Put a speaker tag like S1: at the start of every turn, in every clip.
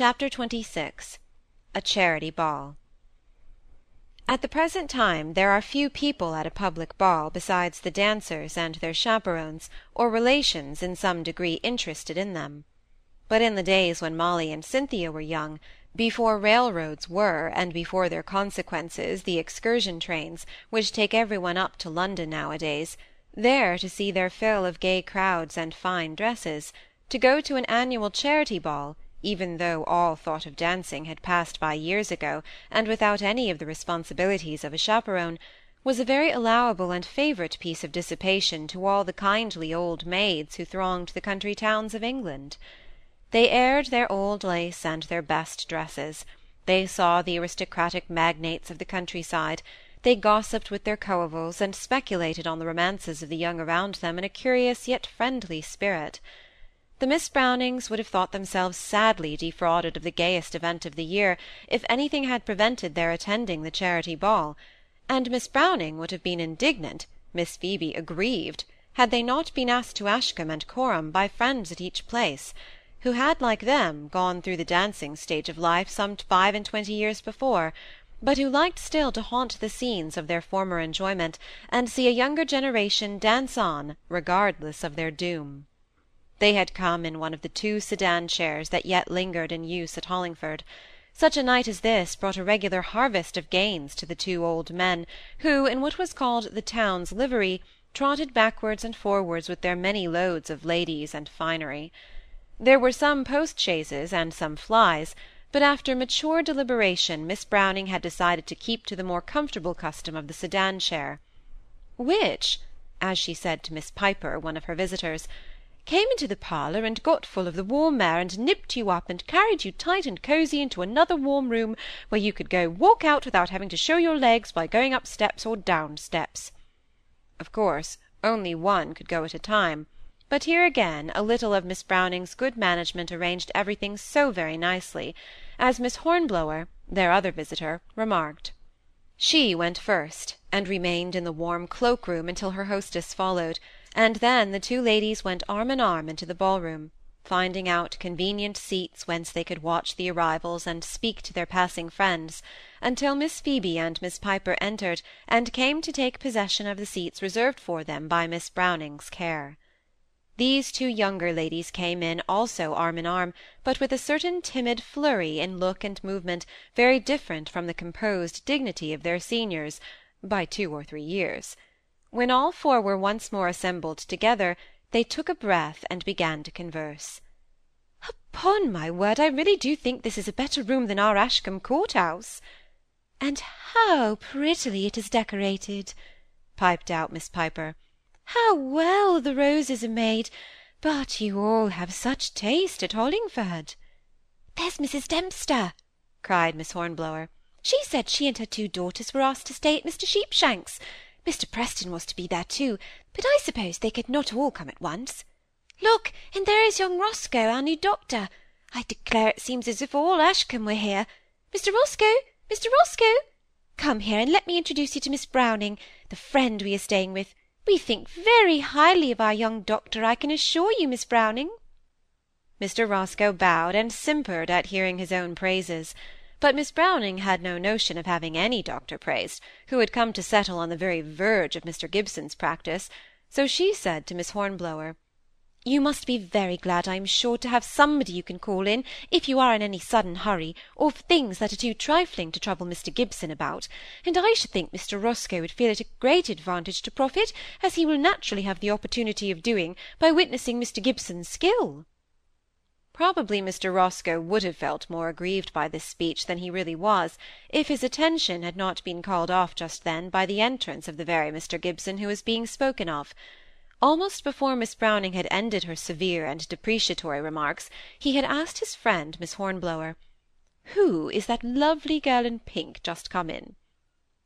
S1: Chapter XXVI A Charity Ball At the present time there are few people at a public ball besides the dancers and their chaperons, or relations in some degree interested in them. But in the days when Molly and Cynthia were young, before railroads were, and before their consequences the excursion trains, which take every one up to London nowadays, there to see their fill of gay crowds and fine dresses, to go to an annual charity ball, even though all thought of dancing had passed by years ago, and without any of the responsibilities of a chaperon, was a very allowable and favourite piece of dissipation to all the kindly old maids who thronged the country towns of England. They aired their old lace and their best dresses; they saw the aristocratic magnates of the country-side; they gossiped with their coevals, and speculated on the romances of the young around them in a curious yet friendly spirit. The Miss Brownings would have thought themselves sadly defrauded of the gayest event of the year if anything had prevented their attending the charity ball; and Miss Browning would have been indignant, Miss Phoebe aggrieved, had they not been asked to Ashcombe and Corham by friends at each place who had, like them, gone through the dancing stage of life some five and twenty years before, but who liked still to haunt the scenes of their former enjoyment, and see a younger generation dance on regardless of their doom. They had come in one of the two sedan chairs that yet lingered in use at Hollingford. Such a night as this brought a regular harvest of gains to the two old men, who, in what was called the town's livery, trotted backwards and forwards with their many loads of ladies and finery. There were some post-chaises and some flys, but after mature deliberation Miss Browning had decided to keep to the more comfortable custom of the sedan chair, which, as she said to Miss Piper, one of her visitors, came into the parlour and got full of the warm air and nipped you up and carried you tight and cosy into another warm room where you could go walk out without having to show your legs by going up steps or down steps. Of course, only one could go at a time but here again a little of Miss Browning's good management arranged everything so very nicely, as Miss Hornblower, their other visitor, remarked. She went first, and remained in the warm cloak-room until her hostess followed, and then the two ladies went arm in arm into the ball-room, finding out convenient seats whence they could watch the arrivals and speak to their passing friends, until Miss Phoebe and Miss Piper entered and came to take possession of the seats reserved for them by Miss Browning's care. These two younger ladies came in also arm in arm, but with a certain timid flurry in look and movement very different from the composed dignity of their seniors, by two or three years. When all four were once more assembled together, they took a breath and began to converse. "Upon my word, I really do think this is a better room than our Ashcombe Court-house."
S2: "And how prettily it is decorated!"
S1: piped out Miss Piper.
S2: How well the roses are made! But you all have such taste at Hollingford." "There's Mrs. Dempster!" cried Miss Hornblower. "She said she and her two daughters were asked to stay at Mr. Sheepshanks'. Mr. Preston was to be there too, but I suppose they could not all come at once. Look, and there is young Roscoe, our new doctor. I declare it seems as if all Ashcombe were here. Mr. Roscoe! Mr. Roscoe! Come here, and let me introduce you to Miss Browning, the friend we are staying with. We think very highly of our young doctor, I can assure you, Miss Browning."
S1: Mr. Roscoe bowed and simpered at hearing his own praises; but Miss Browning had no notion of having any doctor praised, who had come to settle on the very verge of Mr. Gibson's practice, so she said to Miss Hornblower.
S2: You must be very glad, I am sure, to have somebody you can call in, if you are in any sudden hurry, or for things that are too trifling to trouble Mr. Gibson about; and I should think Mr. Roscoe would feel it a great advantage to profit, as he will naturally have the opportunity of doing, by witnessing Mr. Gibson's skill."
S1: Probably Mr. Roscoe would have felt more aggrieved by this speech than he really was, if his attention had not been called off just then by the entrance of the very Mr. Gibson who was being spoken of. Almost before Miss Browning had ended her severe and depreciatory remarks, he had asked his friend Miss Hornblower, "Who is that lovely girl in pink just come in?"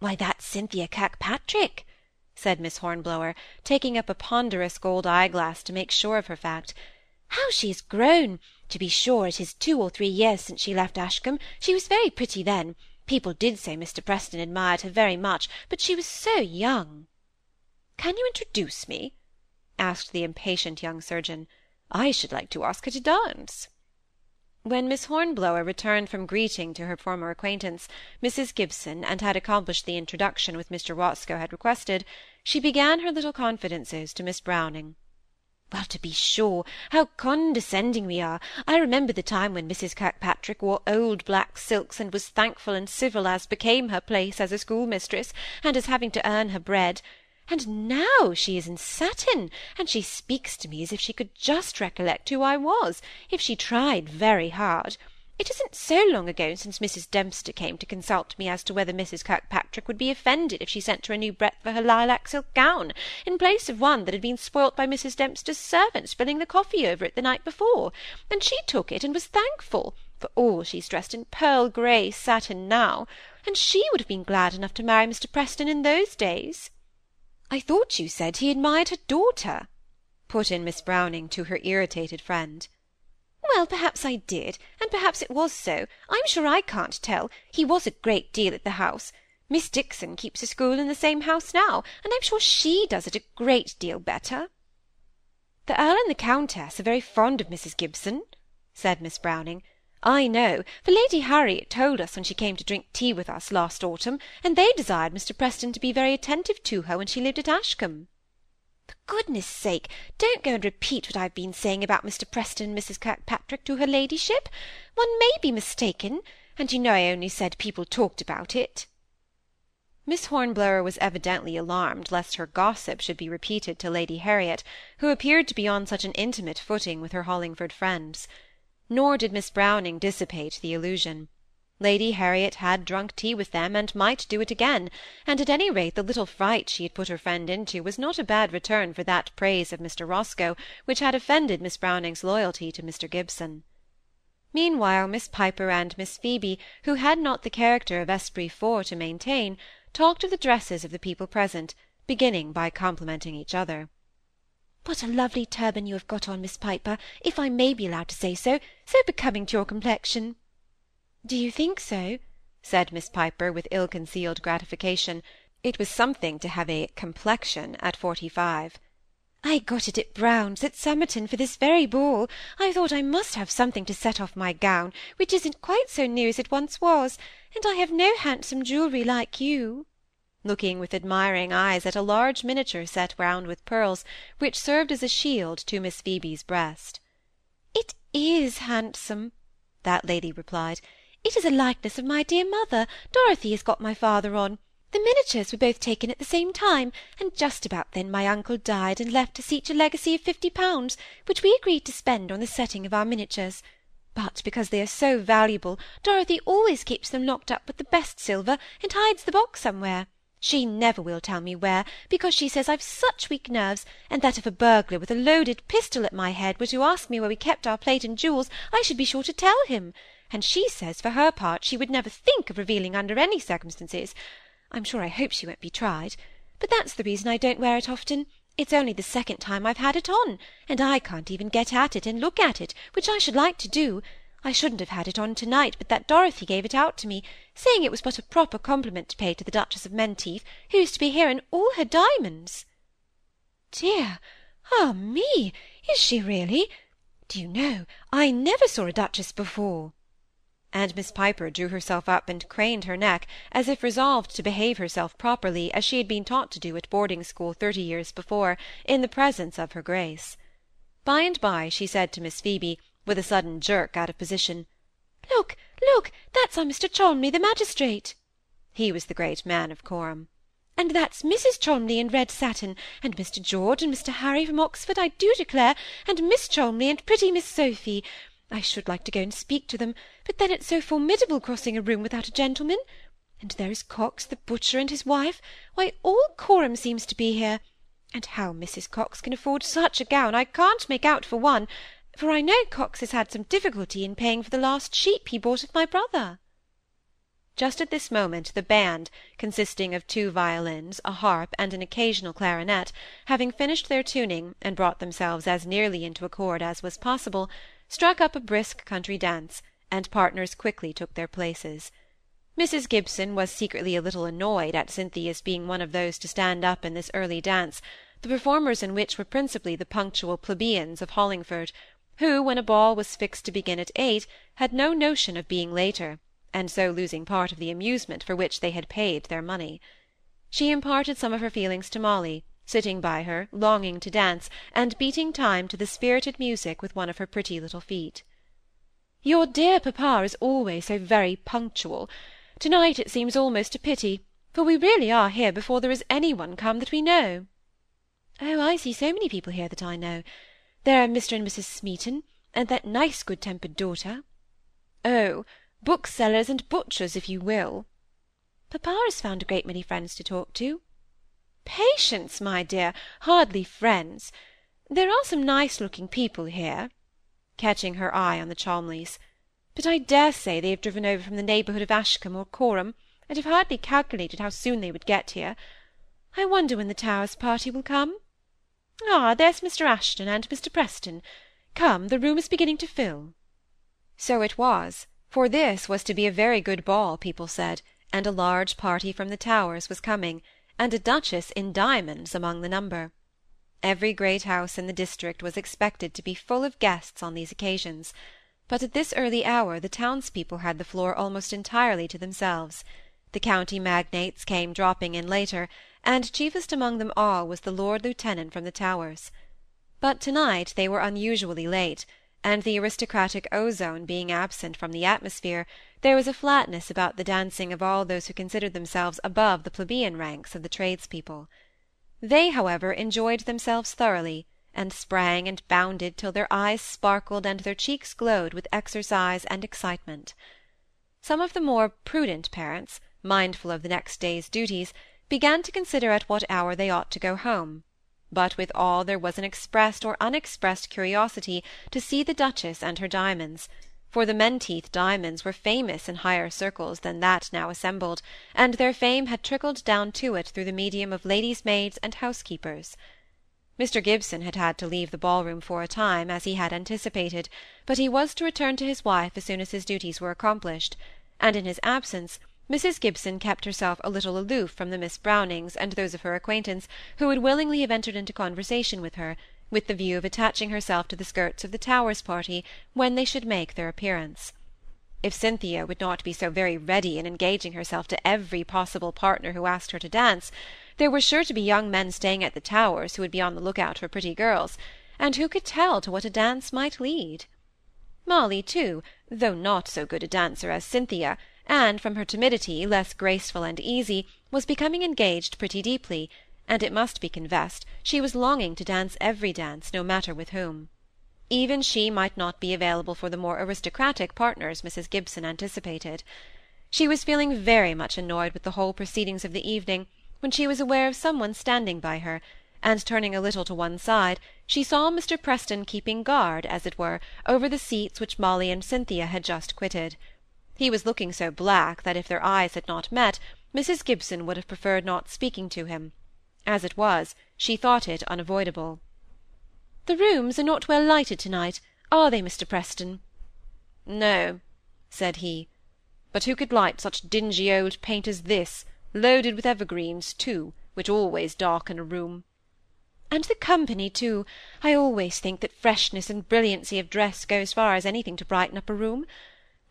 S2: "Why, that's Cynthia Kirkpatrick,"
S1: said Miss Hornblower, taking up a ponderous gold eye-glass to make sure of her fact.
S2: "How she has grown! To be sure, it is two or three years since she left Ashcombe. She was very pretty then. People did say Mr. Preston admired her very much, but she was so young."
S1: "Can you introduce me?" asked the impatient young surgeon. "I should like to ask her to dance." When Miss Hornblower returned from greeting to her former acquaintance, Mrs. Gibson, and had accomplished the introduction which Mr. Roscoe had requested, she began her little confidences to Miss Browning.
S2: Well, to be sure, how condescending we are! I remember the time when Mrs. Kirkpatrick wore old black silks, and was thankful and civil as became her place as a schoolmistress, and as having to earn her bread. And now she is in satin, and she speaks to me as if she could just recollect who I was, if she tried very hard. It isn't so long ago since Mrs. Dempster came to consult me as to whether Mrs. Kirkpatrick would be offended if she sent her a new breadth for her lilac silk gown, in place of one that had been spoilt by Mrs. Dempster's servant spilling the coffee over it the night before, and she took it and was thankful, for all she's dressed in pearl grey satin now, and she would have been glad enough to marry Mr. Preston in those days.
S1: I thought you said he admired her daughter, put in Miss Browning to her irritated friend.
S2: Well, perhaps I did, and perhaps it was so. I'm sure I can't tell. He was a great deal at the house. Miss Dixon keeps a school in the same house now, and I'm sure she does it a great deal better.
S1: The Earl and the Countess are very fond of Mrs. Gibson, said Miss Browning. I know, for Lady Harriet told us when she came to drink tea with us last autumn, and they desired Mr. Preston to be very attentive to her when she lived at Ashcombe.
S2: For goodness' sake, don't go and repeat what I've been saying about Mr. Preston and Mrs. Kirkpatrick to her ladyship. One may be mistaken, and you know I only said people talked about it.
S1: Miss Hornblower was evidently alarmed lest her gossip should be repeated to Lady Harriet, who appeared to be on such an intimate footing with her Hollingford friends nor did Miss Browning dissipate the illusion. Lady Harriet had drunk tea with them, and might do it again, and at any rate the little fright she had put her friend into was not a bad return for that praise of Mr. Roscoe which had offended Miss Browning's loyalty to Mr. Gibson. Meanwhile Miss Piper and Miss Phoebe, who had not the character of esprit fort to maintain, talked of the dresses of the people present, beginning by complimenting each other.
S2: What a lovely turban you have got on, Miss Piper, if I may be allowed to say so, so becoming to your complexion.
S1: Do you think so? said Miss Piper, with ill-concealed gratification. It was something to have a complexion at forty-five.
S2: I got it at Brown's at Somerton for this very ball. I thought I must have something to set off my gown, which isn't quite so new as it once was, and I have no handsome jewellery like you
S1: looking with admiring eyes at a large miniature set round with pearls, which served as a shield to Miss Phoebe's breast.
S2: It is handsome, that lady replied. It is a likeness of my dear mother. Dorothy has got my father on. The miniatures were both taken at the same time, and just about then my uncle died and left us each a legacy of fifty pounds, which we agreed to spend on the setting of our miniatures. But because they are so valuable, Dorothy always keeps them locked up with the best silver, and hides the box somewhere. She never will tell me where, because she says I've such weak nerves, and that if a burglar with a loaded pistol at my head were to ask me where we kept our plate and jewels, I should be sure to tell him. And she says, for her part, she would never think of revealing under any circumstances. I'm sure I hope she won't be tried. But that's the reason I don't wear it often. It's only the second time I've had it on, and I can't even get at it and look at it, which I should like to do. I shouldn't have had it on to-night but that Dorothy gave it out to me, saying it was but a proper compliment to pay to the Duchess of Menteith, who is to be here in all her diamonds.
S1: Dear! Ah me! Is she really? Do you know, I never saw a duchess before. And Miss Piper drew herself up and craned her neck, as if resolved to behave herself properly, as she had been taught to do at boarding-school thirty years before, in the presence of her grace. By and by she said to Miss Phoebe, with a sudden jerk out of position.
S2: Look, look, that's our Mr. Cholmley, the magistrate.
S1: He was the great man of Corham.
S2: And that's Mrs. Cholmley in red satin, and Mr. George and Mr. Harry from Oxford, I do declare, and Miss Cholmley and pretty Miss Sophy. I should like to go and speak to them, but then it's so formidable crossing a room without a gentleman. And there is Cox, the butcher, and his wife. Why, all Corham seems to be here. And how Mrs. Cox can afford such a gown, I can't make out for one, for I know Cox has had some difficulty in paying for the last sheep he bought of my brother.
S1: Just at this moment the band, consisting of two violins, a harp, and an occasional clarinet, having finished their tuning, and brought themselves as nearly into accord as was possible, struck up a brisk country dance, and partners quickly took their places. Mrs. Gibson was secretly a little annoyed at Cynthia's being one of those to stand up in this early dance, the performers in which were principally the punctual plebeians of Hollingford, who, when a ball was fixed to begin at eight, had no notion of being later, and so losing part of the amusement for which they had paid their money. She imparted some of her feelings to Molly, sitting by her, longing to dance, and beating time to the spirited music with one of her pretty little feet. Your dear papa is always so very punctual. To-night it seems almost a pity, for we really are here before there is any one come that we know. Oh, I see so many people here that I know. There are Mr. and Mrs. Smeaton, and that nice good-tempered daughter. Oh, booksellers and butchers, if you will. Papa has found a great many friends to talk to. Patience, my dear, hardly friends. There are some nice-looking people here, catching her eye on the Cholmleys, but I dare say they have driven over from the neighbourhood of Ashcombe or Corham, and have hardly calculated how soon they would get here. I wonder when the Towers party will come. Ah, there's Mr. Ashton and Mr. Preston. Come, the room is beginning to fill. So it was, for this was to be a very good ball, people said, and a large party from the Towers was coming, and a duchess in diamonds among the number. Every great house in the district was expected to be full of guests on these occasions, but at this early hour the townspeople had the floor almost entirely to themselves. The county magnates came dropping in later, and chiefest among them all was the Lord Lieutenant from the Towers. But to-night they were unusually late, and the aristocratic ozone being absent from the atmosphere, there was a flatness about the dancing of all those who considered themselves above the plebeian ranks of the tradespeople. They, however, enjoyed themselves thoroughly, and sprang and bounded till their eyes sparkled and their cheeks glowed with exercise and excitement. Some of the more prudent parents, mindful of the next day's duties, began to consider at what hour they ought to go home, but with all there was an expressed or unexpressed curiosity to see the Duchess and her diamonds, for the Menteith diamonds were famous in higher circles than that now assembled, and their fame had trickled down to it through the medium of ladies' maids and housekeepers. Mr. Gibson had had to leave the ball-room for a time, as he had anticipated, but he was to return to his wife as soon as his duties were accomplished, and in his absence Mrs. Gibson kept herself a little aloof from the Miss Brownings and those of her acquaintance who would willingly have entered into conversation with her, with the view of attaching herself to the skirts of the Towers party when they should make their appearance. If Cynthia would not be so very ready in engaging herself to every possible partner who asked her to dance, there were sure to be young men staying at the Towers who would be on the look-out for pretty girls, and who could tell to what a dance might lead? Molly, too, though not so good a dancer as Cynthia, and from her timidity less graceful and easy, was becoming engaged pretty deeply, and it must be confessed she was longing to dance every dance, no matter with whom. Even she might not be available for the more aristocratic partners Mrs. Gibson anticipated. She was feeling very much annoyed with the whole proceedings of the evening, when she was aware of some one standing by her, and turning a little to one side, she saw Mr. Preston keeping guard, as it were, over the seats which Molly and Cynthia had just quitted. He was looking so black that if their eyes had not met, Mrs. Gibson would have preferred not speaking to him. As it was, she thought it unavoidable. "The rooms are not well lighted to-night, are they, Mr. Preston?"
S3: "No," said he. "But who could light such dingy old paint as this, loaded with evergreens, too, which always darken a room?"
S2: "And the company, too. I always think that freshness and brilliancy of dress go as far as anything to brighten up a room.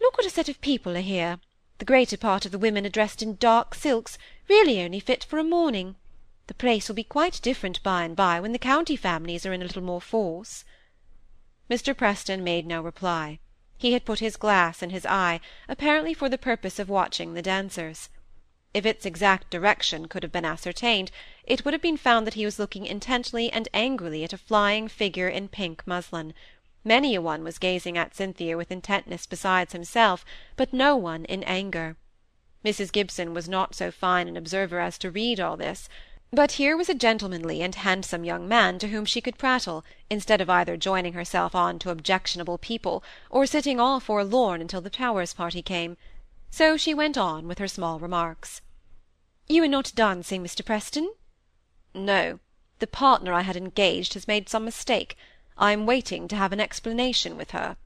S2: Look what a set of people are here! The greater part of the women are dressed in dark silks, really only fit for a morning. The place will be quite different by and by, when the county families are in a little more force."
S1: Mr. Preston made no reply. He had put his glass in his eye, apparently for the purpose of watching the dancers. If its exact direction could have been ascertained, it would have been found that he was looking intently and angrily at a flying figure in pink muslin, Many a one was gazing at Cynthia with intentness besides himself, but no one in anger. Mrs. Gibson was not so fine an observer as to read all this, but here was a gentlemanly and handsome young man to whom she could prattle, instead of either joining herself on to objectionable people, or sitting all forlorn until the Towers party came. So she went on with her small remarks.
S2: "You are not dancing, Mr. Preston?"
S3: "No. The partner I had engaged has made some mistake. I am waiting to have an explanation with her."